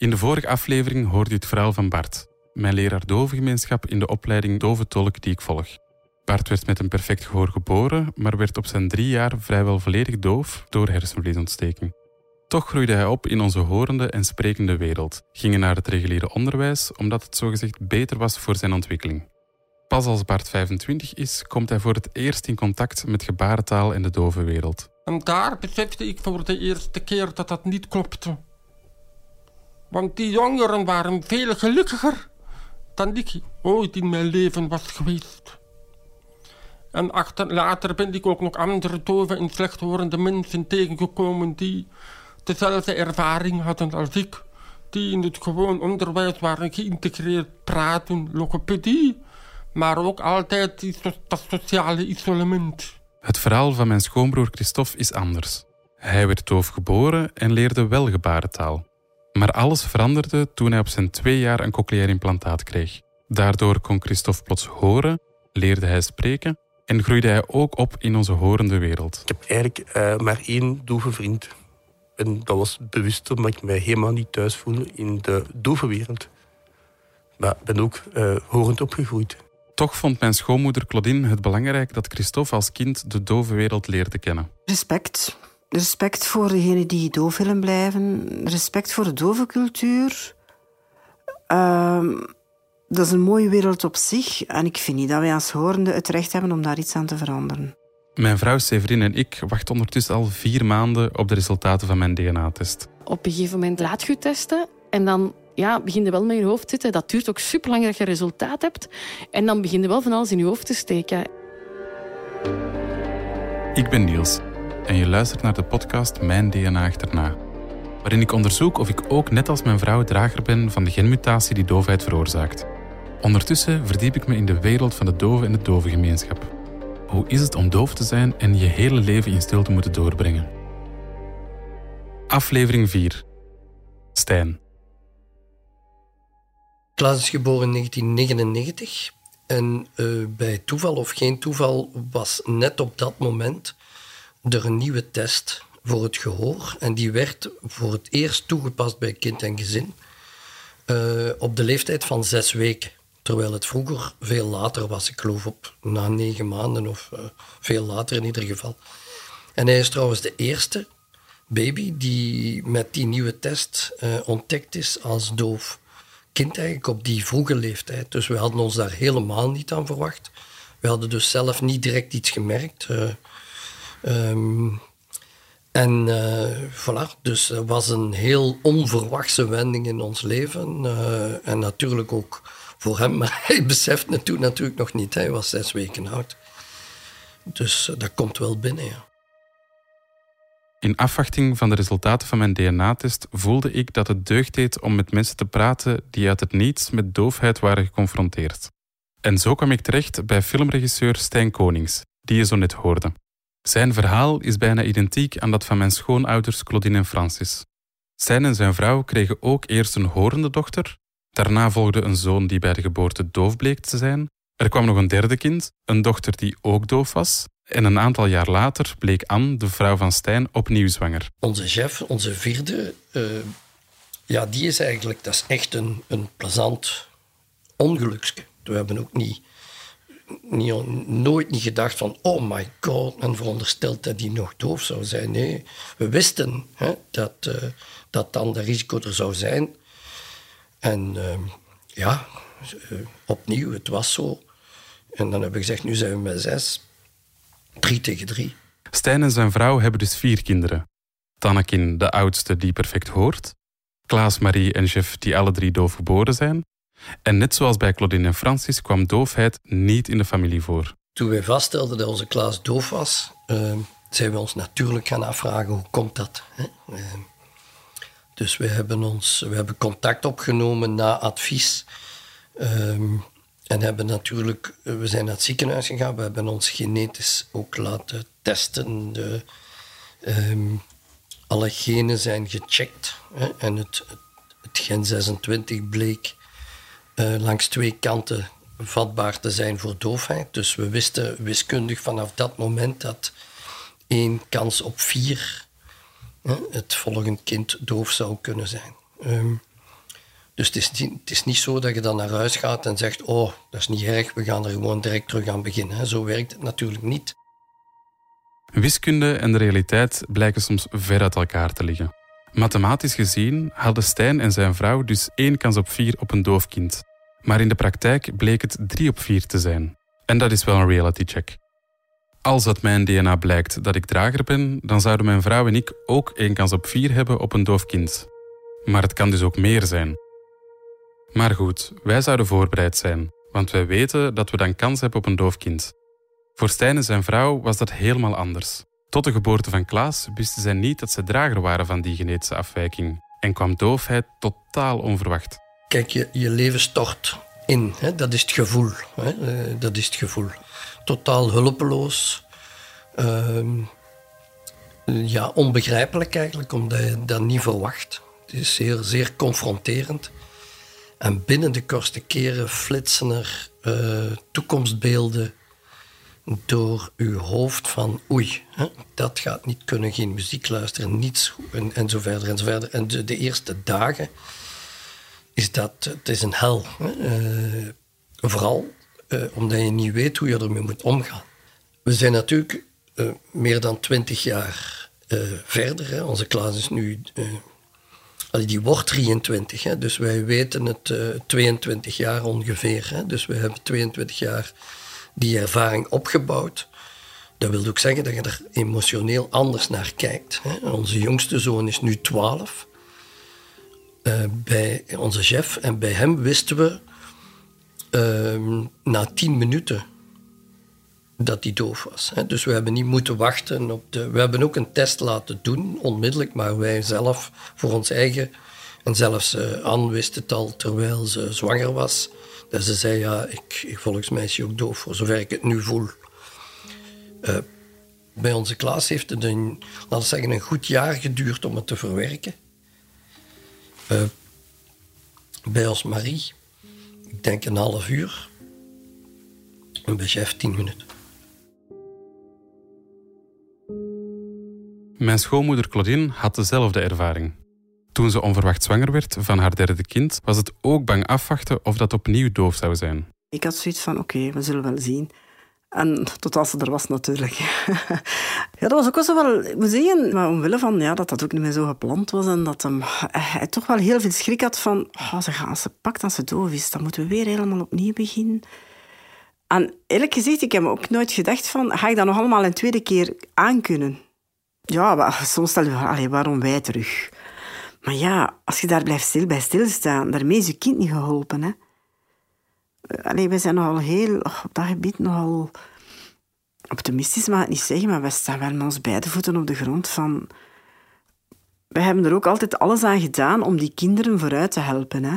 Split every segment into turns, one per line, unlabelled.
In de vorige aflevering hoorde u het verhaal van Bart, mijn leraar dovengemeenschap in de opleiding doventolk die ik volg. Bart werd met een perfect gehoor geboren, maar werd op zijn drie jaar vrijwel volledig doof door hersenvliesontsteking. Toch groeide hij op in onze horende en sprekende wereld, ging naar het reguliere onderwijs omdat het zogezegd beter was voor zijn ontwikkeling. Pas als Bart 25 is, komt hij voor het eerst in contact met gebarentaal en de dove wereld.
En daar besefte ik voor de eerste keer dat dat niet klopte. Want die jongeren waren veel gelukkiger dan ik ooit in mijn leven was geweest. En achter, later ben ik ook nog andere dove en slechthorende mensen tegengekomen die dezelfde ervaring hadden als ik. Die in het gewoon onderwijs waren geïntegreerd praten, logopedie, maar ook altijd dat sociale isolement.
Het verhaal van mijn schoonbroer Christophe is anders. Hij werd doof geboren en leerde wel gebarentaal. Maar alles veranderde toen hij op zijn twee jaar een cochleair implantaat kreeg. Daardoor kon Christophe plots horen, leerde hij spreken en groeide hij ook op in onze horende wereld.
Ik heb eigenlijk eh, maar één dove vriend. En dat was bewust omdat ik mij helemaal niet thuis voelde in de dove wereld. Maar ik ben ook eh, horend opgegroeid.
Toch vond mijn schoonmoeder Claudine het belangrijk dat Christophe als kind de dove wereld leerde kennen.
Respect. Respect voor degenen die doof willen blijven. Respect voor de dove cultuur. Ehm, dat is een mooie wereld op zich. En ik vind niet dat wij als horende het recht hebben om daar iets aan te veranderen.
Mijn vrouw Severine en ik wachten ondertussen al vier maanden op de resultaten van mijn DNA-test.
Op een gegeven moment laat je je testen en dan ja, begin je wel met je hoofd te zitten. Dat duurt ook super lang dat je resultaat hebt. En dan begin je wel van alles in je hoofd te steken.
Ik ben Niels en je luistert naar de podcast Mijn DNA achterna. Waarin ik onderzoek of ik ook net als mijn vrouw drager ben van de genmutatie die doofheid veroorzaakt. Ondertussen verdiep ik me in de wereld van de dove en de dovengemeenschap. Hoe is het om doof te zijn en je hele leven in stilte moeten doorbrengen? Aflevering 4. Stijn.
Klaas is geboren in 1999. En eh, bij toeval of geen toeval was net op dat moment er een nieuwe test voor het gehoor. En die werd voor het eerst toegepast bij kind en gezin. eh, op de leeftijd van zes weken. Terwijl het vroeger veel later was. Ik geloof op na negen maanden of eh, veel later in ieder geval. En hij is trouwens de eerste baby die met die nieuwe test eh, ontdekt is als doof kind eigenlijk op die vroege leeftijd. Dus we hadden ons daar helemaal niet aan verwacht. We hadden dus zelf niet direct iets gemerkt. Ehm, en eh, voilà, dus het was een heel onverwachte wending in ons leven. eh, en natuurlijk ook voor hem, maar hij besefte het toen natuurlijk nog niet. Hij was zes weken oud. Dus eh, dat komt wel binnen, ja.
In afwachting van de resultaten van mijn DNA-test voelde ik dat het deugd deed om met mensen te praten die uit het niets met doofheid waren geconfronteerd. En zo kwam ik terecht bij filmregisseur Stijn Konings, die je zo net hoorde. Zijn verhaal is bijna identiek aan dat van mijn schoonouders Claudine en Francis. Stijn en zijn vrouw kregen ook eerst een horende dochter, daarna volgde een zoon die bij de geboorte doof bleek te zijn, er kwam nog een derde kind, een dochter die ook doof was, en een aantal jaar later bleek Anne, de vrouw van Stijn, opnieuw zwanger.
Onze chef, onze vierde, eh, ja, die is eigenlijk, dat is echt een, een plezant ongeluksje. We hebben ook niet, niet, nooit niet gedacht van, oh my god, men veronderstelt dat die nog doof zou zijn. Nee, we wisten hè, dat, eh, dat dan de risico er zou zijn. En eh, ja, eh, opnieuw, het was zo. En dan hebben we gezegd, nu zijn we met zes. Drie tegen drie.
Stijn en zijn vrouw hebben dus vier kinderen. Tannekin, de oudste, die perfect hoort. Klaas, Marie en Jeff, die alle drie doof geboren zijn. En net zoals bij Claudine en Francis kwam doofheid niet in de familie voor.
Toen wij vaststelden dat onze Klaas doof was, eh, zijn we ons natuurlijk gaan afvragen hoe komt dat. Hè? Eh, dus we hebben, ons, we hebben contact opgenomen na advies. Ehm, en hebben natuurlijk, eh, we zijn naar het ziekenhuis gegaan. We hebben ons genetisch ook laten testen. De, ehm, alle genen zijn gecheckt. Hè? En het, het, gen 26 bleek langs twee kanten vatbaar te zijn voor doofheid. Dus we wisten wiskundig vanaf dat moment dat één kans op vier het volgende kind doof zou kunnen zijn. Ehm, Dus het is, niet, het is niet zo dat je dan naar huis gaat en zegt: Oh, dat is niet erg, we gaan er gewoon direct terug aan beginnen. Zo werkt het natuurlijk niet.
Wiskunde en de realiteit blijken soms ver uit elkaar te liggen. Mathematisch gezien hadden Stijn en zijn vrouw dus één kans op vier op een doof kind. Maar in de praktijk bleek het drie op vier te zijn. En dat is wel een reality check. Als uit mijn DNA blijkt dat ik drager ben, dan zouden mijn vrouw en ik ook één kans op vier hebben op een doof kind. Maar het kan dus ook meer zijn. Maar goed, wij zouden voorbereid zijn, want wij weten dat we dan kans hebben op een doof kind. Voor Stijn en zijn vrouw was dat helemaal anders. Tot de geboorte van Klaas wisten zij niet dat ze drager waren van die genetische afwijking en kwam doofheid totaal onverwacht.
Kijk, je, je leven stort in. Hè? Dat is het gevoel. Hè? Uh, dat is het gevoel. Totaal hulpeloos. Uh, ja, onbegrijpelijk eigenlijk, omdat je dat niet verwacht. Het is zeer, zeer confronterend. En binnen de kortste keren flitsen er uh, toekomstbeelden door uw hoofd van oei, hè, dat gaat niet kunnen, geen muziek luisteren, niets en, en zo verder en zo verder. En de eerste dagen is dat, het is een hel. Uh, vooral uh, omdat je niet weet hoe je ermee moet omgaan. We zijn natuurlijk uh, meer dan twintig jaar verder. Hè. Onze klas is nu, die wordt 23, hè, dus wij weten het 22 jaar ongeveer. Hè. Dus we hebben 22 jaar die ervaring opgebouwd. Dat wil ook zeggen dat je er emotioneel anders naar kijkt. Hè. Onze jongste zoon is nu 12. Uh, bij onze chef en bij hem wisten we uh, na tien minuten dat hij doof was. Hè. Dus we hebben niet moeten wachten op de. We hebben ook een test laten doen, onmiddellijk, maar wij zelf voor ons eigen. En zelfs uh, Anne wist het al terwijl ze zwanger was. Dat ze zei, ja, ik, ik volgens mij is hij ook doof, voor zover ik het nu voel. Uh, bij onze klas heeft het een, laten zeggen, een goed jaar geduurd om het te verwerken. Uh, bij ons Marie, ik denk een half uur. En bij chef tien minuten.
Mijn schoonmoeder Claudine had dezelfde ervaring. Toen ze onverwacht zwanger werd van haar derde kind, was het ook bang afwachten of dat opnieuw doof zou zijn.
Ik had zoiets van: oké, okay, we zullen wel zien. En tot als ze er was, natuurlijk. ja, dat was ook wel zo wel, zeggen, maar omwille van ja, dat dat ook niet meer zo gepland was en dat hem, hij toch wel heel veel schrik had van, oh, ze gaan, ze pakt als ze doof is, dan moeten we weer helemaal opnieuw beginnen. En eerlijk gezegd, ik heb ook nooit gedacht van, ga ik dat nog allemaal een tweede keer aankunnen? Ja, maar soms stel je van, waarom wij terug? Maar ja, als je daar blijft stil bij stilstaan, daarmee is je kind niet geholpen. Hè? Allee, we zijn nogal heel, op dat gebied nogal optimistisch, mag ik niet zeggen, maar we staan wel met ons beide voeten op de grond van... We hebben er ook altijd alles aan gedaan om die kinderen vooruit te helpen. Hè?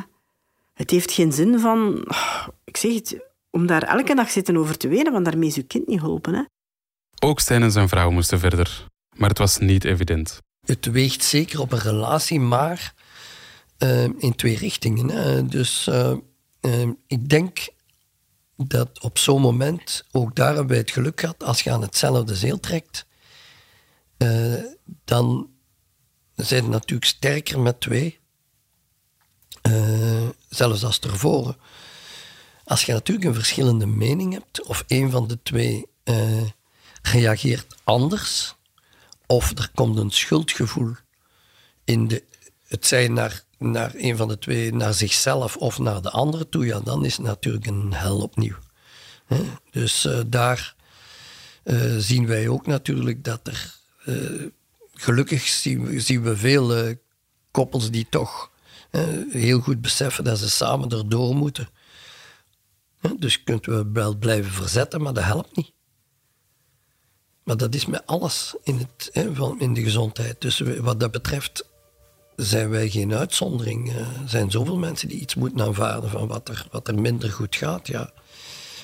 Het heeft geen zin van, ik zeg het, om daar elke dag zitten over te wenen, want daarmee is je kind niet geholpen. Hè?
Ook Stijn en zijn vrouw moesten verder, maar het was niet evident.
Het weegt zeker op een relatie, maar uh, in twee richtingen. Hè. Dus uh, uh, ik denk dat op zo'n moment, ook daar hebben wij het geluk gehad, als je aan hetzelfde zeel trekt, dan zijn natuurlijk sterker met twee. zelfs als ervoor. Als je natuurlijk een verschillende mening hebt, of een van de twee reageert anders, of er komt een schuldgevoel in de, het zijn naar, naar een van de twee, naar zichzelf of naar de andere toe, ja, dan is het natuurlijk een hel opnieuw. Dus uh, daar uh, zien wij ook natuurlijk dat er, uh, gelukkig zien we, zien we veel koppels die toch heel goed beseffen dat ze samen erdoor moeten. Dus je kunt wel blijven verzetten, maar dat helpt niet. Maar dat is met alles in, het, in de gezondheid. Dus wat dat betreft zijn wij geen uitzondering. Er zijn zoveel mensen die iets moeten aanvaarden van wat er, wat er minder goed gaat. Ja.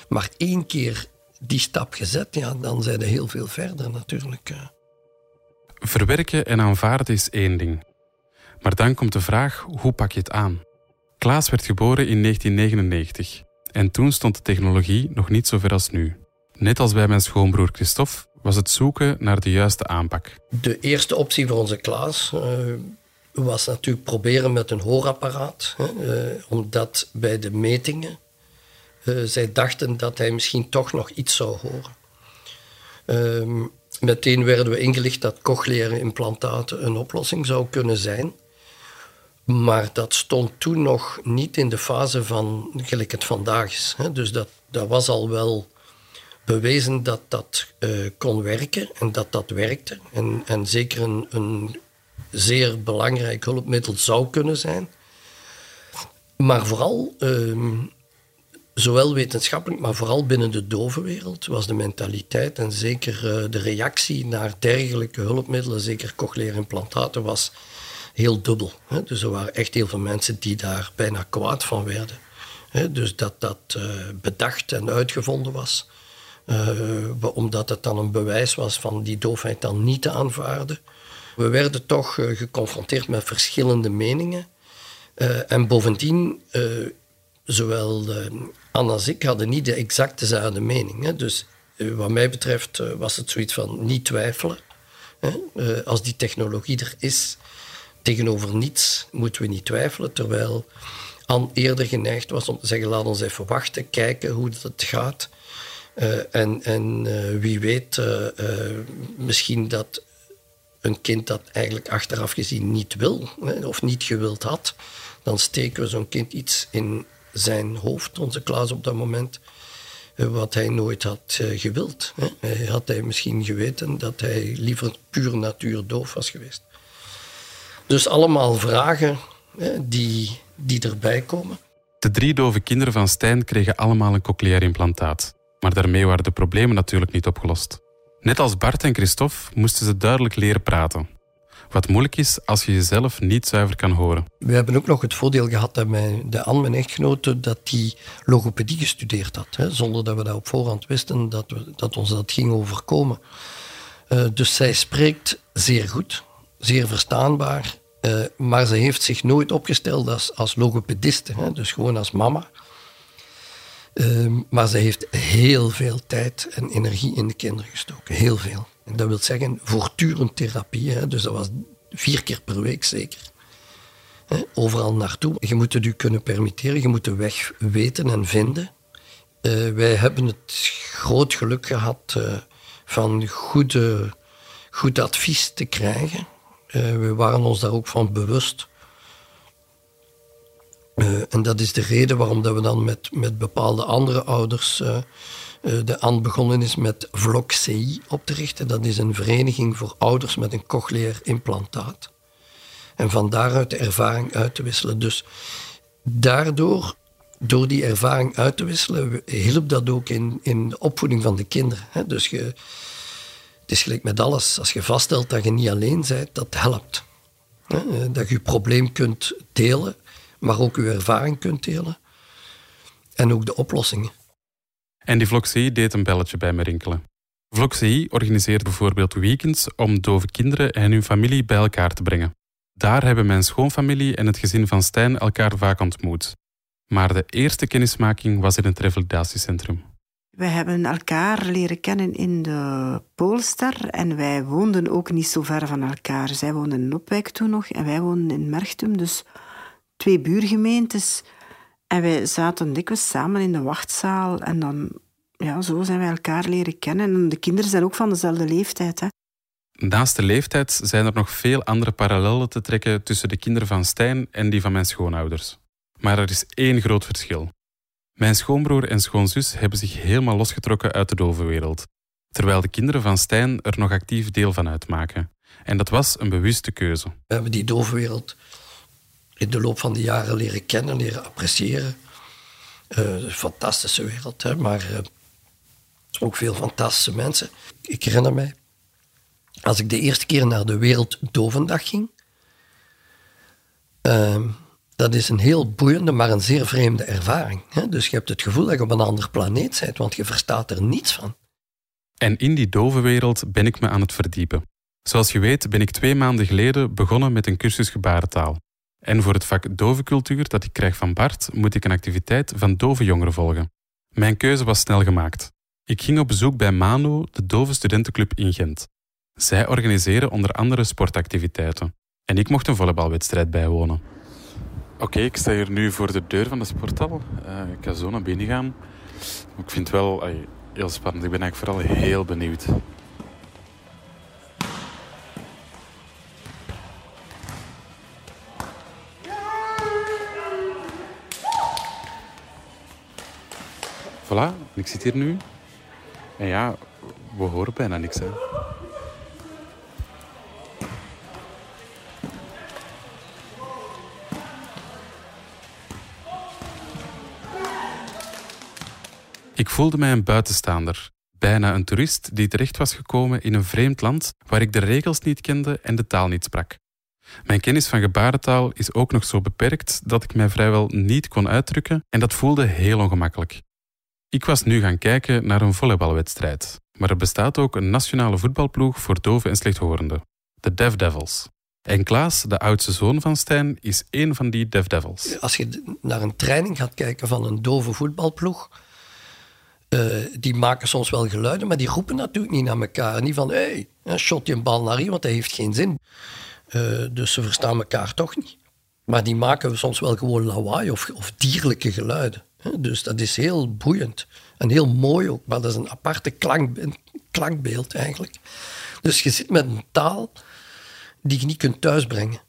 Maar één keer die stap gezet, ja, dan zijn er heel veel verder natuurlijk.
Verwerken en aanvaarden is één ding. Maar dan komt de vraag, hoe pak je het aan? Klaas werd geboren in 1999 en toen stond de technologie nog niet zo ver als nu. Net als bij mijn schoonbroer Christophe was het zoeken naar de juiste aanpak.
De eerste optie voor onze klas uh, was natuurlijk proberen met een hoorapparaat. Hè, eh, omdat bij de metingen uh, zij dachten dat hij misschien toch nog iets zou horen. Ehm, meteen werden we ingelicht dat cochleaire implantaten een oplossing zou kunnen zijn. Maar dat stond toen nog niet in de fase van gelijk het vandaag is. Hè. Dus dat, dat was al wel bewezen dat dat uh, kon werken en dat dat werkte. En, en zeker een, een zeer belangrijk hulpmiddel zou kunnen zijn. Maar vooral, uh, zowel wetenschappelijk, maar vooral binnen de dovenwereld, was de mentaliteit en zeker uh, de reactie naar dergelijke hulpmiddelen, zeker cochleaire implantaten, was heel dubbel. Hè. Dus er waren echt heel veel mensen die daar bijna kwaad van werden. Hè. Dus dat dat uh, bedacht en uitgevonden was. Uh, omdat het dan een bewijs was van die doofheid dan niet te aanvaarden. We werden toch uh, geconfronteerd met verschillende meningen. Uh, en bovendien, zowel Anna als ik hadden niet de exacte dezelfde mening. Hè. Dus wat mij betreft was het zoiets van niet twijfelen. Hè. als die technologie er is, tegenover niets moeten we niet twijfelen. Terwijl Anne eerder geneigd was om te zeggen, laat ons even wachten, kijken hoe het gaat. Uh, en en uh, wie weet, uh, misschien dat een kind dat eigenlijk achteraf gezien niet wil of niet gewild had, dan steken we zo'n kind iets in zijn hoofd, onze Klaas op dat moment, wat hij nooit had gewild. Hè. Had hij misschien geweten dat hij liever puur natuur doof was geweest. Dus allemaal vragen die, die erbij komen.
De drie dove kinderen van Stijn kregen allemaal een cochleair implantaat. Maar daarmee waren de problemen natuurlijk niet opgelost. Net als Bart en Christophe moesten ze duidelijk leren praten. Wat moeilijk is als je jezelf niet zuiver kan horen.
We hebben ook nog het voordeel gehad dat mijn, de Anne, mijn echtgenote, dat die logopedie gestudeerd had. Hè, zonder dat we dat op voorhand wisten dat, we, dat ons dat ging overkomen. Uh, dus zij spreekt zeer goed, zeer verstaanbaar. Uh, maar ze heeft zich nooit opgesteld als, als logopediste, hè, dus gewoon als mama. Um, maar ze heeft heel veel tijd en energie in de kinderen gestoken. Heel veel. En dat wil zeggen voortdurend therapie. Hè? Dus dat was vier keer per week zeker. Hè? Overal naartoe. Je moet het u kunnen permitteren. Je moet de weg weten en vinden. Uh, wij hebben het groot geluk gehad uh, van goede, goed advies te krijgen. Uh, we waren ons daar ook van bewust uh, en dat is de reden waarom dat we dan met, met bepaalde andere ouders uh, uh, de aan begonnen is met Vlok CI op te richten. Dat is een vereniging voor ouders met een cochleair implantaat. En van daaruit de ervaring uit te wisselen. Dus daardoor, door die ervaring uit te wisselen, hielp dat ook in, in de opvoeding van de kinderen. Hè? Dus je, het is gelijk met alles. Als je vaststelt dat je niet alleen bent, dat helpt. Hè? Dat je je probleem kunt delen maar ook uw ervaring kunt delen. En ook de oplossingen.
En die Vloxie deed een belletje bij me rinkelen. Vloxie organiseert bijvoorbeeld weekends om dove kinderen en hun familie bij elkaar te brengen. Daar hebben mijn schoonfamilie en het gezin van Stijn elkaar vaak ontmoet. Maar de eerste kennismaking was in het revalidatiecentrum.
We hebben elkaar leren kennen in de Poolster en wij woonden ook niet zo ver van elkaar. Zij woonden in Opwijk toen nog en wij woonden in Merchtum, dus twee buurgemeentes. En wij zaten dikwijls samen in de wachtzaal. En dan, ja, zo zijn wij elkaar leren kennen. En de kinderen zijn ook van dezelfde leeftijd. Hè.
Naast de leeftijd zijn er nog veel andere parallellen te trekken tussen de kinderen van Stijn en die van mijn schoonouders. Maar er is één groot verschil. Mijn schoonbroer en schoonzus hebben zich helemaal losgetrokken uit de dovenwereld, terwijl de kinderen van Stijn er nog actief deel van uitmaken. En dat was een bewuste keuze.
We hebben die dovenwereld in de loop van de jaren leren kennen, leren appreciëren. Uh, fantastische wereld, maar uh, ook veel fantastische mensen. Ik herinner mij, als ik de eerste keer naar de Wereldovendag ging, uh, dat is een heel boeiende, maar een zeer vreemde ervaring. Hè? Dus je hebt het gevoel dat je op een andere planeet bent, want je verstaat er niets van.
En in die dove wereld ben ik me aan het verdiepen. Zoals je weet ben ik twee maanden geleden begonnen met een cursus gebarentaal. En voor het vak dovencultuur dat ik krijg van Bart, moet ik een activiteit van dove jongeren volgen. Mijn keuze was snel gemaakt. Ik ging op bezoek bij Mano, de dove studentenclub in Gent. Zij organiseren onder andere sportactiviteiten. En ik mocht een volleybalwedstrijd bijwonen. Oké, ik sta hier nu voor de deur van de sporthal. Uh, ik ga zo naar binnen gaan. Ik vind het wel heel spannend. Ik ben eigenlijk vooral heel benieuwd. Voilà, ik zit hier nu. En ja, we horen bijna niks. Hè. Ik voelde mij een buitenstaander, bijna een toerist die terecht was gekomen in een vreemd land waar ik de regels niet kende en de taal niet sprak. Mijn kennis van gebarentaal is ook nog zo beperkt dat ik mij vrijwel niet kon uitdrukken en dat voelde heel ongemakkelijk. Ik was nu gaan kijken naar een volleybalwedstrijd, maar er bestaat ook een nationale voetbalploeg voor doven en slechthorenden, de Deaf Devils. En Klaas, de oudste zoon van Stijn, is één van die Deaf Devils.
Als je naar een training gaat kijken van een dove voetbalploeg, uh, die maken soms wel geluiden, maar die roepen natuurlijk niet naar elkaar. Niet van, hé, hey, shot je een bal naar hier, want dat heeft geen zin. Uh, dus ze verstaan elkaar toch niet. Maar die maken soms wel gewoon lawaai of, of dierlijke geluiden. Dus dat is heel boeiend. En heel mooi ook, maar dat is een aparte klank, klankbeeld eigenlijk. Dus je zit met een taal die je niet kunt thuisbrengen.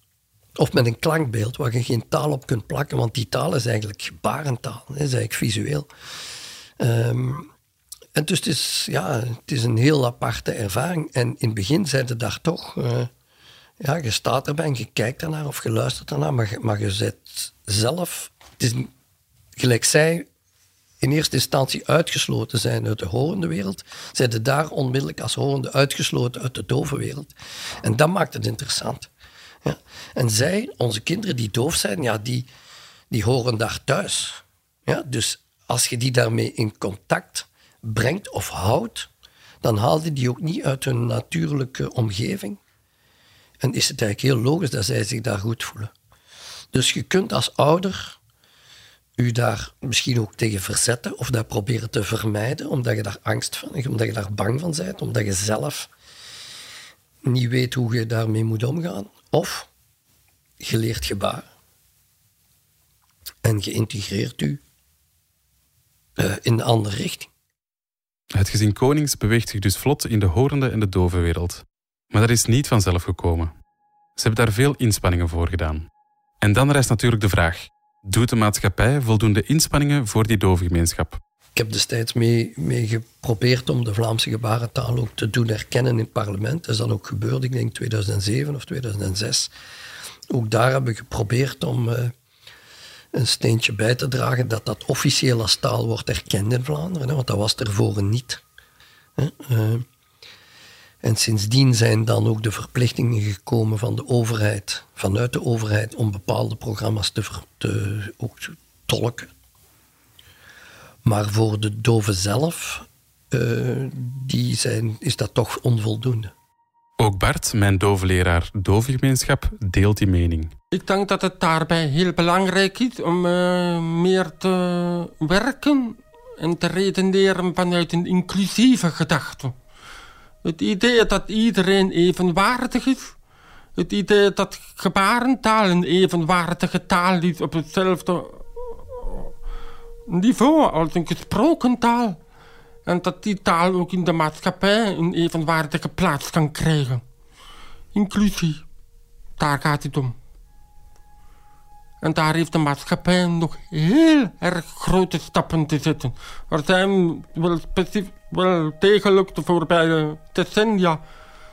Of met een klankbeeld waar je geen taal op kunt plakken, want die taal is eigenlijk gebarentaal, is eigenlijk visueel. Um, en dus het is, ja, het is een heel aparte ervaring. En in het begin zijn ze daar toch... Uh, ja, je staat erbij en je kijkt ernaar of je luistert ernaar, maar maar je zet zelf... Het is gelijk zij in eerste instantie uitgesloten zijn uit de horende wereld, zijn ze daar onmiddellijk als horende uitgesloten uit de dove wereld. En dat maakt het interessant. Ja. En zij, onze kinderen die doof zijn, ja, die, die horen daar thuis. Ja, dus als je die daarmee in contact brengt of houdt, dan haal je die ook niet uit hun natuurlijke omgeving. En is het eigenlijk heel logisch dat zij zich daar goed voelen. Dus je kunt als ouder u daar misschien ook tegen verzetten of dat proberen te vermijden, omdat je daar angst van hebt, omdat je daar bang van bent, omdat je zelf niet weet hoe je daarmee moet omgaan. Of je leert gebaar en je integreert u uh, in de andere richting.
Het gezin Konings beweegt zich dus vlot in de horende en de dove wereld. Maar dat is niet vanzelf gekomen. Ze hebben daar veel inspanningen voor gedaan. En dan rijst natuurlijk de vraag: doet de maatschappij voldoende inspanningen voor die dove gemeenschap?
Ik heb destijds mee, mee geprobeerd om de Vlaamse gebarentaal ook te doen erkennen in het parlement. Dat is dan ook gebeurd, ik denk 2007 of 2006. Ook daar hebben we geprobeerd om uh, een steentje bij te dragen dat dat officieel als taal wordt erkend in Vlaanderen, want dat was ervoor niet. Hè. Uh, en sindsdien zijn dan ook de verplichtingen gekomen van de overheid, vanuit de overheid, om bepaalde programma's te, te, ook te tolken. Maar voor de doven zelf uh, die zijn, is dat toch onvoldoende.
Ook Bart, mijn doveleraar dovengemeenschap, deelt die mening.
Ik denk dat het daarbij heel belangrijk is om uh, meer te werken en te redeneren vanuit een inclusieve gedachte. Het idee dat iedereen evenwaardig is. Het idee dat gebarentaal een evenwaardige taal is op hetzelfde niveau als een gesproken taal. En dat die taal ook in de maatschappij een evenwaardige plaats kan krijgen. Inclusie, daar gaat het om. En daar heeft de maatschappij nog heel erg grote stappen te zetten. Er zijn wel, wel degelijk de voorbije decennia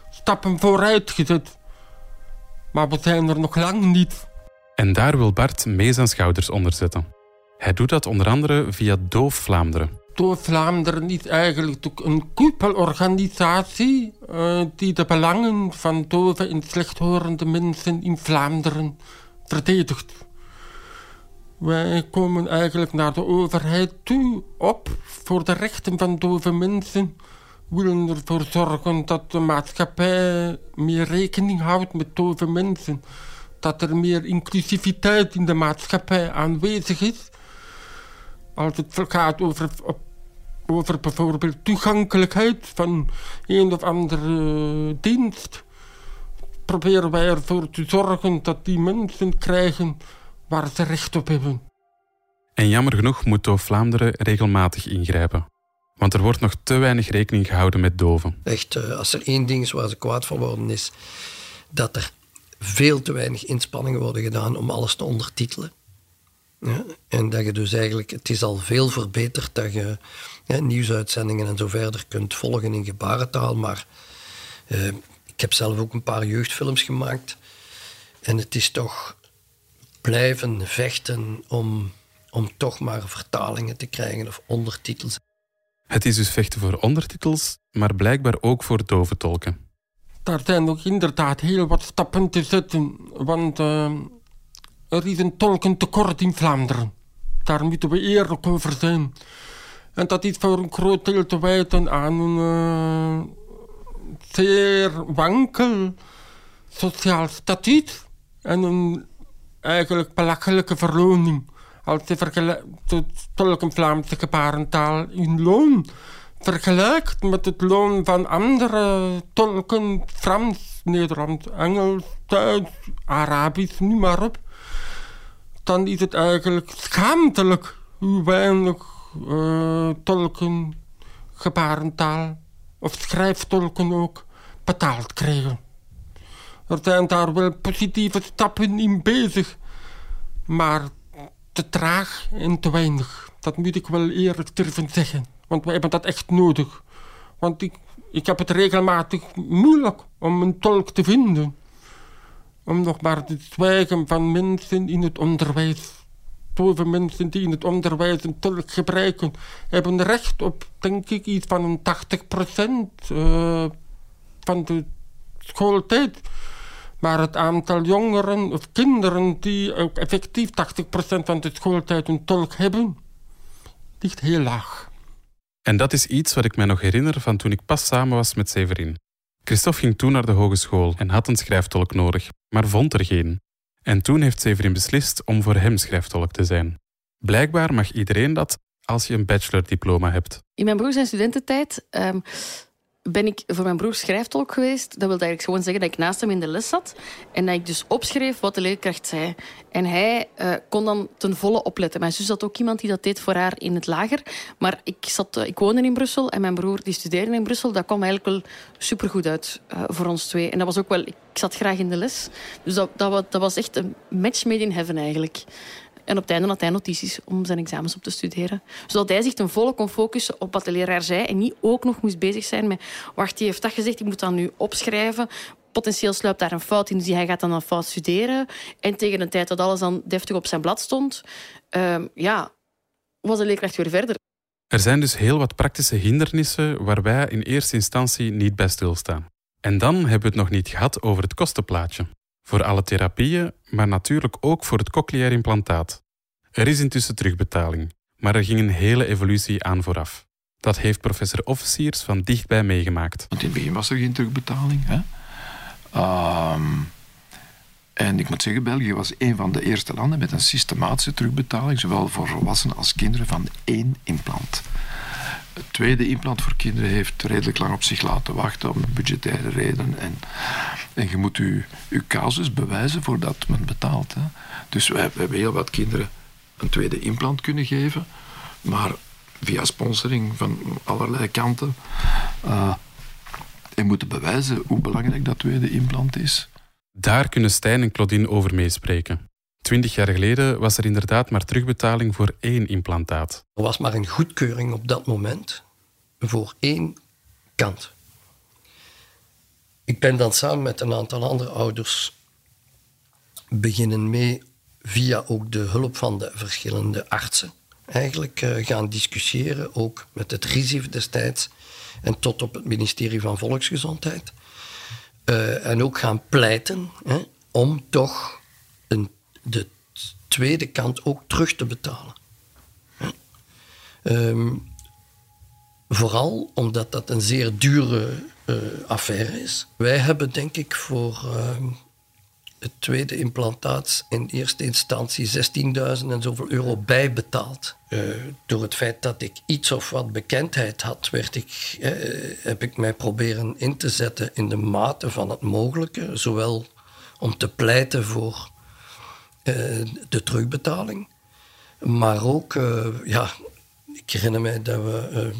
stappen vooruit gezet. Maar we zijn er nog lang niet.
En daar wil Bart mee zijn schouders onder zetten. Hij doet dat onder andere via Doof Vlaanderen.
Doof Vlaanderen is eigenlijk een koepelorganisatie uh, die de belangen van dove en slechthorende mensen in Vlaanderen verdedigt. Wij komen eigenlijk naar de overheid toe op voor de rechten van dove mensen. We willen ervoor zorgen dat de maatschappij meer rekening houdt met dove mensen. Dat er meer inclusiviteit in de maatschappij aanwezig is. Als het gaat over, over bijvoorbeeld toegankelijkheid van een of andere dienst proberen wij ervoor te zorgen dat die mensen krijgen waar ze recht op hebben.
En jammer genoeg moet Doof Vlaanderen regelmatig ingrijpen. Want er wordt nog te weinig rekening gehouden met doven.
Echt, eh, als er één ding is waar ze kwaad van worden, is dat er veel te weinig inspanningen worden gedaan om alles te ondertitelen. Ja, en dat je dus eigenlijk, het is al veel verbeterd dat je ja, nieuwsuitzendingen en zo verder kunt volgen in gebarentaal. Maar eh, ik heb zelf ook een paar jeugdfilms gemaakt. En het is toch blijven vechten om, om toch maar vertalingen te krijgen of ondertitels.
Het is dus vechten voor ondertitels, maar blijkbaar ook voor dove tolken.
Daar zijn nog inderdaad heel wat stappen te zetten, want uh, er is een tolkentekort in Vlaanderen. Daar moeten we eerlijk over zijn. En dat is voor een groot deel te wijten aan een uh, zeer wankel sociaal statuut en een eigenlijk belachelijke verloning. Als je de tolken Vlaamse gebarentaal in loon vergelijkt met het loon van andere tolken, Frans, Nederlands, Engels, Duits, Arabisch, nu maar op, dan is het eigenlijk schaamtelijk hoe weinig uh, tolken, gebarentaal of schrijftolken ook betaald krijgen. Er zijn daar wel positieve stappen in bezig, maar te traag en te weinig. Dat moet ik wel eerlijk durven zeggen. Want wij hebben dat echt nodig. Want ik, ik heb het regelmatig moeilijk om een tolk te vinden. Om nog maar te zwijgen van mensen in het onderwijs. Zoveel mensen die in het onderwijs een tolk gebruiken, hebben recht op, denk ik, iets van een 80 procent uh, van de schooltijd. Maar het aantal jongeren of kinderen die ook effectief 80% van de schooltijd een tolk hebben, ligt heel laag.
En dat is iets wat ik mij nog herinner van toen ik pas samen was met Severin. Christophe ging toen naar de hogeschool en had een schrijftolk nodig, maar vond er geen. En toen heeft Severin beslist om voor hem schrijftolk te zijn. Blijkbaar mag iedereen dat als je een bachelordiploma hebt.
In mijn broer zijn studententijd um, ben ik voor mijn broer schrijftolk geweest. Dat wil eigenlijk gewoon zeggen dat ik naast hem in de les zat en dat ik dus opschreef wat de leerkracht zei. En hij uh, kon dan ten volle opletten. Mijn zus had ook iemand die dat deed voor haar in het lager. Maar ik, zat, uh, ik woonde in Brussel en mijn broer die studeerde in Brussel. Dat kwam eigenlijk wel supergoed uit uh, voor ons twee. En dat was ook wel... Ik zat graag in de les. Dus dat, dat, dat was echt een match made in heaven eigenlijk. En op het einde had hij notities om zijn examens op te studeren. Zodat hij zich ten volle kon focussen op wat de leraar zei en niet ook nog moest bezig zijn met wacht, die heeft dat gezegd, ik moet dat nu opschrijven. Potentieel sluipt daar een fout in, dus hij gaat dan een fout studeren. En tegen de tijd dat alles dan deftig op zijn blad stond, um, ja, was de leerkracht weer verder.
Er zijn dus heel wat praktische hindernissen waar wij in eerste instantie niet bij stilstaan. En dan hebben we het nog niet gehad over het kostenplaatje voor alle therapieën, maar natuurlijk ook voor het cochleair implantaat. Er is intussen terugbetaling, maar er ging een hele evolutie aan vooraf. Dat heeft professor Officiers van dichtbij meegemaakt.
Want in het begin was er geen terugbetaling. Hè? Um, en ik moet zeggen, België was een van de eerste landen met een systematische terugbetaling, zowel voor volwassenen als kinderen, van één implant. Het tweede implant voor kinderen heeft redelijk lang op zich laten wachten om budgettaire redenen. En, en je moet je, je casus bewijzen voordat men betaalt. Hè. Dus we, hebben heel wat kinderen een tweede implant kunnen geven, maar via sponsoring van allerlei kanten. Uh, en moeten bewijzen hoe belangrijk dat tweede implant is.
Daar kunnen Stijn en Claudine over meespreken. Twintig jaar geleden was er inderdaad maar terugbetaling voor één implantaat.
Er was maar een goedkeuring op dat moment voor één kant. Ik ben dan samen met een aantal andere ouders beginnen mee via ook de hulp van de verschillende artsen. Eigenlijk uh, gaan discussiëren, ook met het RISIF destijds en tot op het ministerie van Volksgezondheid. Uh, en ook gaan pleiten hè, om toch een de tweede kant ook terug te betalen. Um, vooral omdat dat een zeer dure affaire is. Wij hebben denk ik voor uh, het tweede implantaat in eerste instantie 16.000 en zoveel euro bijbetaald. Uh, door het feit dat ik iets of wat bekendheid had, werd ik, heb ik mij proberen in te zetten in de mate van het mogelijke. Zowel om te pleiten voor de terugbetaling, maar ook, ja, ik herinner mij dat we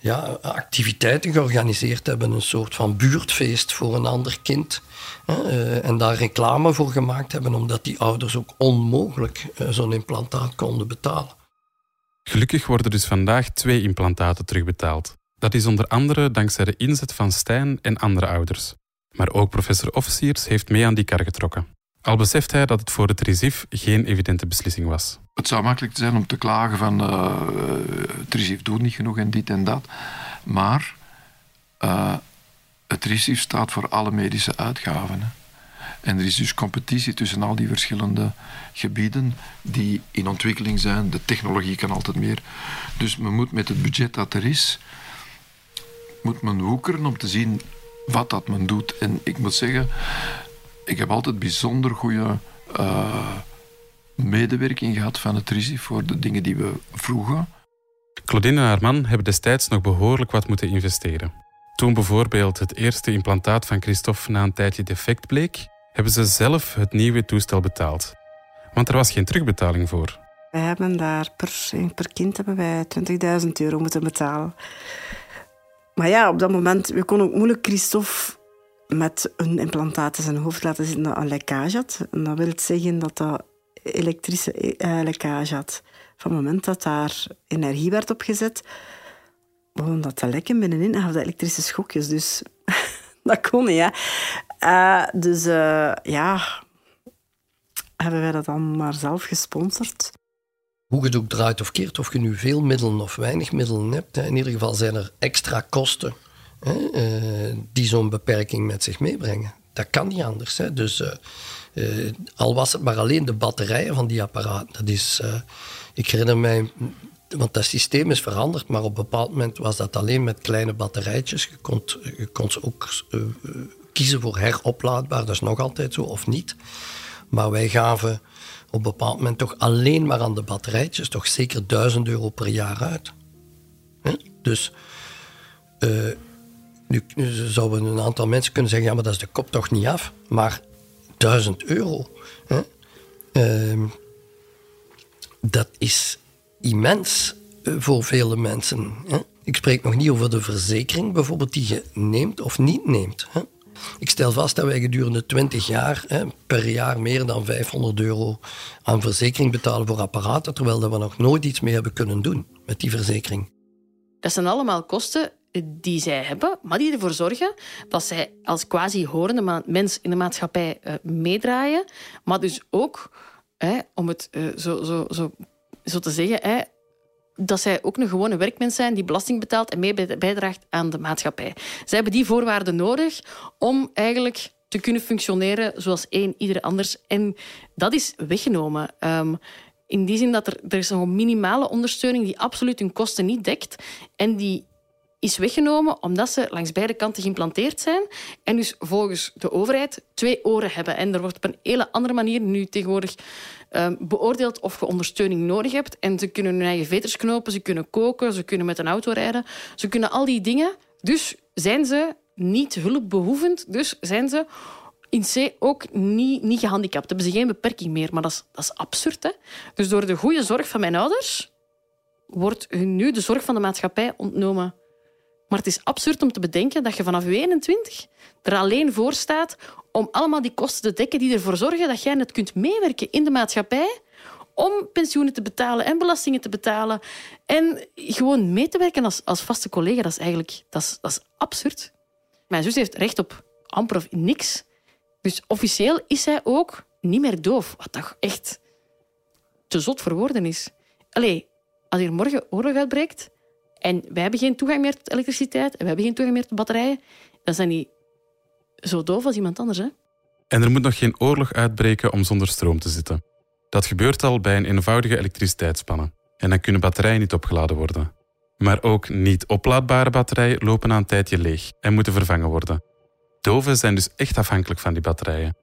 ja, activiteiten georganiseerd hebben. Een soort van buurtfeest voor een ander kind. Uh, en daar reclame voor gemaakt hebben, omdat die ouders ook onmogelijk uh, zo'n implantaat konden betalen.
Gelukkig worden dus vandaag twee implantaten terugbetaald. Dat is onder andere dankzij de inzet van Stijn en andere ouders. Maar ook professor Officiers heeft mee aan die kar getrokken. Al beseft hij dat het voor het RISIF geen evidente beslissing was.
Het zou makkelijk zijn om te klagen van uh, het doet niet genoeg en dit en dat. Maar uh, het RISIF staat voor alle medische uitgaven. En er is dus competitie tussen al die verschillende gebieden die in ontwikkeling zijn. De technologie kan altijd meer. Dus men moet met het budget dat er is, moet men woekeren om te zien wat dat men doet. En ik moet zeggen, ik heb altijd bijzonder goede uh, medewerking gehad van het RISIF voor de dingen die we vroegen.
Claudine en haar man hebben destijds nog behoorlijk wat moeten investeren. Toen bijvoorbeeld het eerste implantaat van Christophe na een tijdje defect bleek, hebben ze zelf het nieuwe toestel betaald. Want er was geen terugbetaling voor.
We hebben daar per, per kind hebben wij 20.000 euro moeten betalen. Maar ja, op dat moment, we konden ook moeilijk Christophe met een implantaat in zijn hoofd laten zitten dat een lekkage had. En dat wil zeggen dat dat elektrische eh, lekkage had. Van het moment dat daar energie werd opgezet, begon dat te lekken binnenin en dat elektrische schokjes. Dus dat kon niet, hè. Uh, dus uh, ja, hebben wij dat dan maar zelf gesponsord.
Hoe je het ook draait of keert, of je nu veel middelen of weinig middelen hebt, in ieder geval zijn er extra kosten hè, die zo'n beperking met zich meebrengen. Dat kan niet anders. Hè. Dus al was het maar alleen de batterijen van die apparaten. Dat is, ik herinner mij want dat systeem is veranderd, maar op een bepaald moment was dat alleen met kleine batterijtjes. Je kon, je kon ze ook uh, kiezen voor heroplaadbaar, dat is nog altijd zo, of niet. Maar wij gaven op een bepaald moment toch alleen maar aan de batterijtjes toch zeker 1000 euro per jaar uit. Dus uh, nu zouden een aantal mensen kunnen zeggen, ja, maar dat is de kop toch niet af. Maar 1000 euro, hè? Uh, dat is immens eh, voor vele mensen. Hè? Ik spreek nog niet over de verzekering bijvoorbeeld die je neemt of niet neemt. Hè? Ik stel vast dat wij gedurende 20 jaar hè, per jaar meer dan 500 euro aan verzekering betalen voor apparaten, terwijl dat we nog nooit iets mee hebben kunnen doen met die verzekering.
Dat zijn allemaal kosten die zij hebben, maar die ervoor zorgen dat zij als quasi-horende mens in de maatschappij uh, meedraaien, maar dus ook, hè, om het uh, zo, zo, zo zo te zeggen, hè, dat zij ook een gewone werkmens zijn die belasting betaalt en mee bijdraagt aan de maatschappij. Zij hebben die voorwaarden nodig om eigenlijk te kunnen functioneren zoals één ieder anders. En dat is weggenomen. Um, in die zin dat er, er is een minimale ondersteuning die absoluut hun kosten niet dekt. En die is weggenomen omdat ze langs beide kanten geïmplanteerd zijn en dus volgens de overheid twee oren hebben. En er wordt op een hele andere manier nu tegenwoordig um, beoordeeld of je ondersteuning nodig hebt. En ze kunnen hun eigen veters knopen, ze kunnen koken, ze kunnen met een auto rijden. Ze kunnen al die dingen. Dus zijn ze niet hulpbehoevend, dus zijn ze in C ook niet, niet gehandicapt. Hebben ze geen beperking meer. Maar dat is, dat is absurd. Hè? Dus door de goede zorg van mijn ouders wordt hun nu de zorg van de maatschappij ontnomen. Maar het is absurd om te bedenken dat je vanaf je 21 er alleen voor staat om allemaal die kosten te dekken die ervoor zorgen dat jij net kunt meewerken in de maatschappij om pensioenen te betalen en belastingen te betalen en gewoon mee te werken als, als vaste collega. Dat is eigenlijk dat is, dat is absurd. Mijn zus heeft recht op amper of niks. Dus officieel is zij ook niet meer doof. Wat toch echt te zot voor woorden is. Allee, als hier morgen oorlog uitbreekt en wij hebben geen toegang meer tot elektriciteit en we hebben geen toegang meer tot batterijen, dan zijn die zo doof als iemand anders. Hè?
En er moet nog geen oorlog uitbreken om zonder stroom te zitten. Dat gebeurt al bij een eenvoudige elektriciteitsspannen. En dan kunnen batterijen niet opgeladen worden. Maar ook niet oplaadbare batterijen lopen na een tijdje leeg en moeten vervangen worden. Doven zijn dus echt afhankelijk van die batterijen.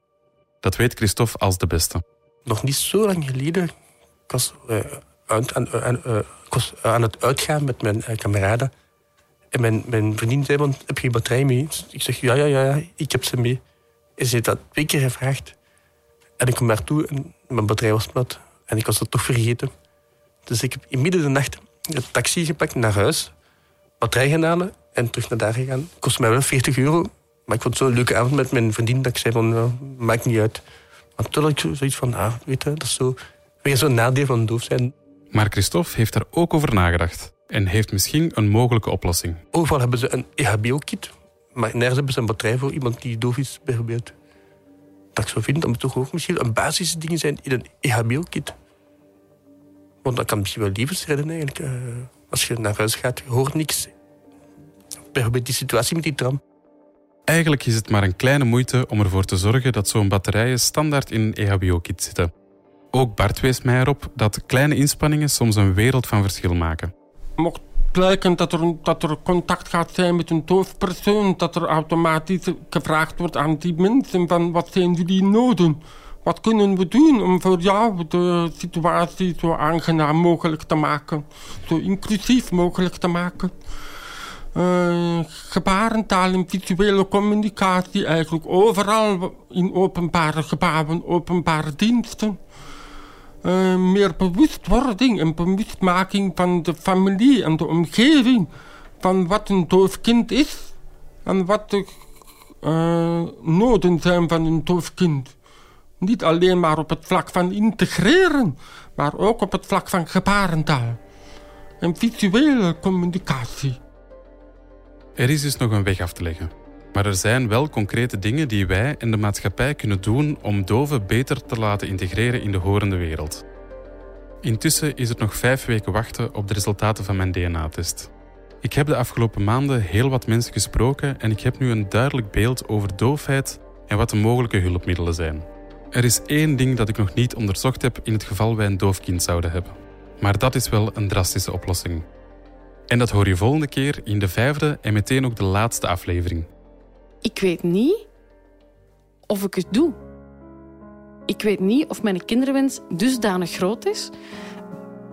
Dat weet Christophe als de beste.
Nog niet zo lang geleden, ik was, uh, aan, aan, ik was aan het uitgaan met mijn kameraden. En mijn, mijn vriendin zei, van, heb je batterij mee? Ik zeg, ja, ja, ja, ik heb ze mee. En ze heeft dat twee keer gevraagd. En ik kom naartoe en mijn batterij was plat. En ik was dat toch vergeten. Dus ik heb in midden de nacht een taxi gepakt naar huis. Batterij gaan en terug naar daar gegaan. Het kostte mij wel 40 euro. Maar ik vond het zo'n leuke avond met mijn vriendin dat ik zei van, nou, maakt niet uit. Maar toen had ik zoiets van, ah, weet je, dat is zo, weer zo'n nadeel van doof zijn.
Maar Christophe heeft daar ook over nagedacht. En heeft misschien een mogelijke oplossing.
Overal hebben ze een EHBO-kit. Maar nergens hebben ze een batterij voor iemand die doof is, bijvoorbeeld. Dat ik zo vind, dat moet toch ook misschien een basisding zijn in een EHBO-kit. Want dat kan misschien wel levens redden eigenlijk. Uh, als je naar huis gaat, je hoort niks. Bijvoorbeeld die situatie met die tram.
Eigenlijk is het maar een kleine moeite om ervoor te zorgen dat zo'n batterijen standaard in een EHBO-kit zitten. Ook Bart wees mij erop dat kleine inspanningen soms een wereld van verschil maken.
Mocht blijken dat er, dat er contact gaat zijn met een doofpersoon, dat er automatisch gevraagd wordt aan die mensen van wat zijn jullie noden? Wat kunnen we doen om voor jou de situatie zo aangenaam mogelijk te maken, zo inclusief mogelijk te maken? Uh, gebarentaal en visuele communicatie eigenlijk overal in openbare gebouwen, openbare diensten. Uh, meer bewustwording en bewustmaking van de familie en de omgeving van wat een doof kind is en wat de uh, noden zijn van een doof kind. Niet alleen maar op het vlak van integreren, maar ook op het vlak van gebarentaal en visuele communicatie.
Er is dus nog een weg af te leggen. Maar er zijn wel concrete dingen die wij en de maatschappij kunnen doen om doven beter te laten integreren in de horende wereld. Intussen is het nog vijf weken wachten op de resultaten van mijn DNA-test. Ik heb de afgelopen maanden heel wat mensen gesproken en ik heb nu een duidelijk beeld over doofheid en wat de mogelijke hulpmiddelen zijn. Er is één ding dat ik nog niet onderzocht heb in het geval wij een doof kind zouden hebben. Maar dat is wel een drastische oplossing. En dat hoor je volgende keer in de vijfde en meteen ook de laatste aflevering.
Ik weet niet of ik het doe. Ik weet niet of mijn kinderwens dusdanig groot is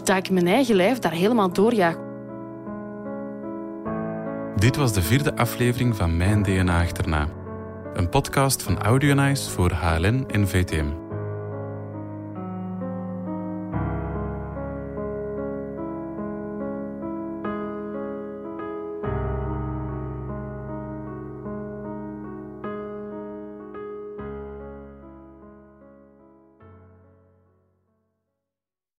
dat ik mijn eigen lijf daar helemaal doorjaag.
Dit was de vierde aflevering van Mijn DNA Achterna. Een podcast van Audionize voor HLN en VTM.